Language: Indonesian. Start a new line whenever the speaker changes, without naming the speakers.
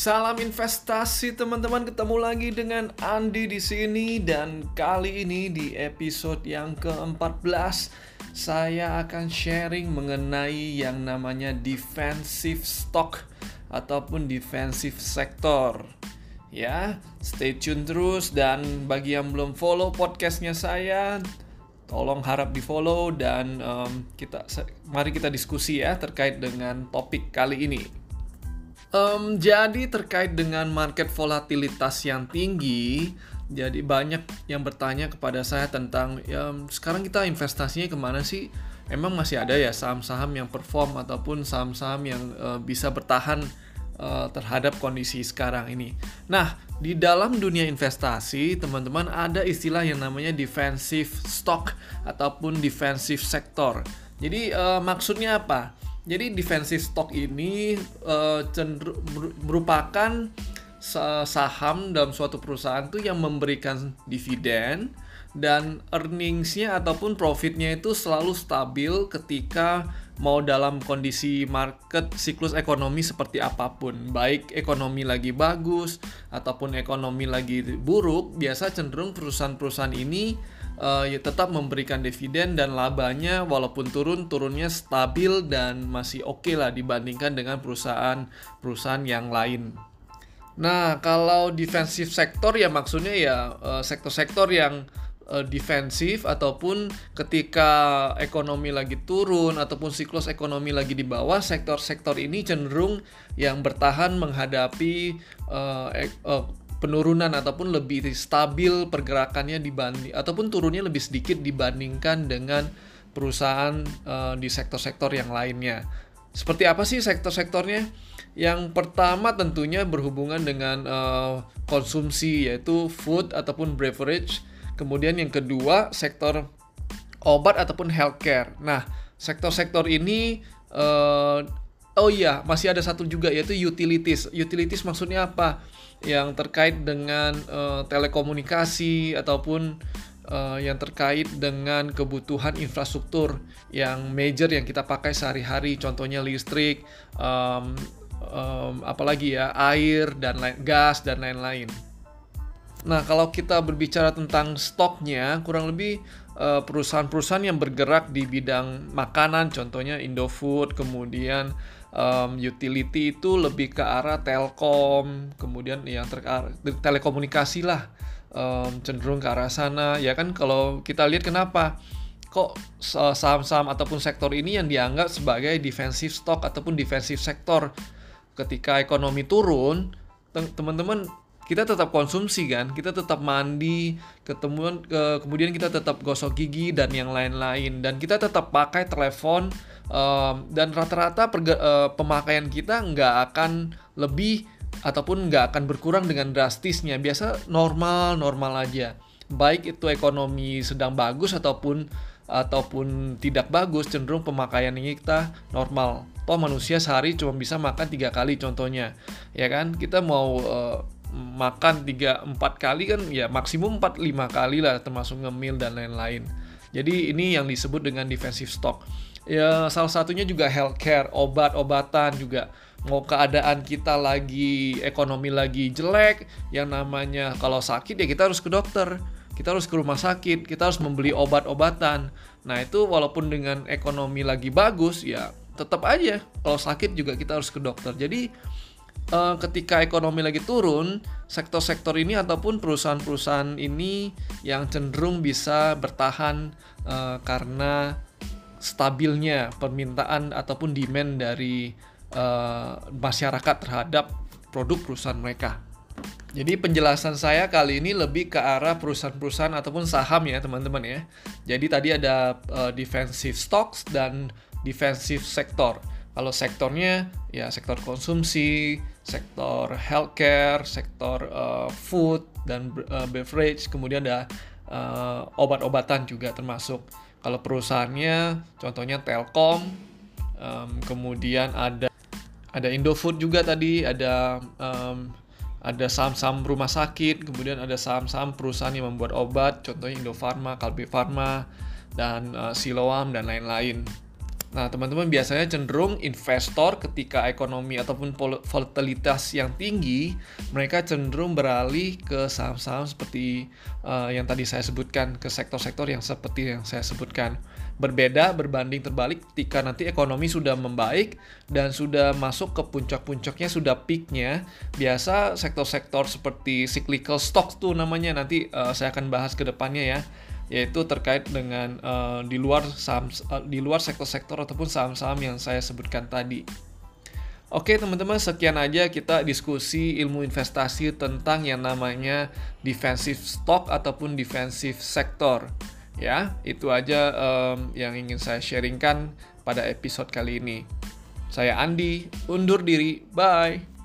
Salam investasi teman-teman, ketemu lagi dengan Andi di sini dan kali ini di episode yang ke-14 saya akan sharing mengenai yang namanya defensive stock ataupun defensive sector. Ya, stay tune terus dan bagi yang belum follow podcastnya saya, tolong harap di follow dan um, kita mari kita diskusi ya terkait dengan topik kali ini. Um, jadi terkait dengan market volatilitas yang tinggi, jadi banyak yang bertanya kepada saya tentang ya, sekarang kita investasinya ke mana sih? Emang masih ada ya saham-saham yang perform ataupun saham-saham yang uh, bisa bertahan uh, terhadap kondisi sekarang ini. Nah, di dalam dunia investasi, teman-teman ada istilah yang namanya defensive stock ataupun defensive sector. Jadi uh, maksudnya apa? Jadi defensive stock ini uh, cenderung merupakan saham dalam suatu perusahaan tuh yang memberikan dividen dan earningsnya ataupun profitnya itu selalu stabil ketika mau dalam kondisi market siklus ekonomi seperti apa pun. Baik ekonomi lagi bagus ataupun ekonomi lagi buruk biasa cenderung perusahaan-perusahaan ini uh, ya tetap memberikan dividen dan labanya walaupun turun turunnya stabil dan masih oke okay lah dibandingkan dengan perusahaan-perusahaan yang lain. Nah, kalau defensive sektor ya maksudnya ya uh, sektor-sektor yang uh, defensif ataupun ketika ekonomi lagi turun ataupun siklus ekonomi lagi di bawah sektor-sektor ini cenderung yang bertahan menghadapi uh, uh, penurunan ataupun lebih stabil pergerakannya dibanding ataupun turunnya lebih sedikit dibandingkan dengan perusahaan uh, di sektor-sektor yang lainnya. Seperti apa sih sektor-sektornya? Yang pertama tentunya berhubungan dengan uh, konsumsi yaitu food ataupun beverage. Kemudian yang kedua sektor obat ataupun healthcare. Nah, sektor-sektor ini uh, oh iya masih ada satu juga yaitu utilities. Utilities maksudnya apa? yang terkait dengan uh, telekomunikasi ataupun uh, yang terkait dengan kebutuhan infrastruktur yang major yang kita pakai sehari-hari, contohnya listrik, um, um, apalagi ya air dan lain, gas dan lain-lain. Nah, kalau kita berbicara tentang stoknya, kurang lebih eh, perusahaan-perusahaan yang bergerak di bidang makanan, contohnya Indofood, kemudian um, utility itu lebih ke arah telkom, kemudian yang telekomunikasi lah um, cenderung ke arah sana. Ya kan kalau kita lihat kenapa kok saham-saham ataupun sektor ini yang dianggap sebagai defensive stock ataupun defensive sektor ketika ekonomi turun, teman-teman kita tetap konsumsi kan, kita tetap mandi, ketemuan ke, kemudian kita tetap gosok gigi dan yang lain-lain. Dan kita tetap pakai telepon um, dan rata-rata uh, pemakaian kita nggak akan lebih ataupun nggak akan berkurang dengan drastisnya. Biasa normal normal aja. Baik itu ekonomi sedang bagus ataupun ataupun tidak bagus cenderung pemakaian kita normal. Toh manusia sehari cuma bisa makan tiga kali contohnya. Ya kan? Kita mau uh, makan tiga empat kali kan ya maksimum empat lima kali lah termasuk ngemil dan lain-lain. Jadi ini yang disebut dengan defensive stock. Ya salah satunya juga healthcare obat-obatan juga. Mau keadaan kita lagi ekonomi lagi jelek yang namanya kalau sakit ya kita harus ke dokter kita harus ke rumah sakit kita harus membeli obat-obatan. Nah itu walaupun dengan ekonomi lagi bagus ya tetap aja kalau sakit juga kita harus ke dokter. Jadi uh, ketika ekonomi lagi turun sektor-sektor ini ataupun perusahaan-perusahaan ini yang cenderung bisa bertahan uh, karena stabilnya permintaan ataupun demand dari uh, masyarakat terhadap produk perusahaan mereka. Jadi penjelasan saya kali ini lebih ke arah perusahaan-perusahaan ataupun saham ya teman-teman ya. Jadi tadi ada uh, defensive stocks dan defensive sector. Kalau sektornya ya sektor konsumsi, sektor healthcare, sektor uh, food dan uh, beverage, kemudian ada uh, obat-obatan juga termasuk. Kalau perusahaannya, contohnya Telkom, um, kemudian ada ada Indofood juga tadi, ada um, ada saham-saham rumah sakit, kemudian ada saham-saham perusahaan yang membuat obat, contohnya Indofarma, Kalbe Farma, dan uh, Siloam dan lain-lain. Nah, teman-teman biasanya cenderung investor ketika ekonomi ataupun volatilitas yang tinggi, mereka cenderung beralih ke saham-saham seperti uh, yang tadi saya sebutkan, ke sektor-sektor yang seperti yang saya sebutkan. Berbeda berbanding terbalik ketika nanti ekonomi sudah membaik dan sudah masuk ke puncak-puncaknya, sudah peaknya, biasa sektor-sektor seperti cyclical stocks tuh namanya. Nanti uh, saya akan bahas ke depannya ya yaitu terkait dengan uh, di luar saham uh, di luar sektor-sektor ataupun saham-saham yang saya sebutkan tadi. Oke teman-teman sekian aja kita diskusi ilmu investasi tentang yang namanya defensive stock ataupun defensive sector. Ya, itu aja um, yang ingin saya sharingkan pada episode kali ini. Saya Andi, undur diri. Bye.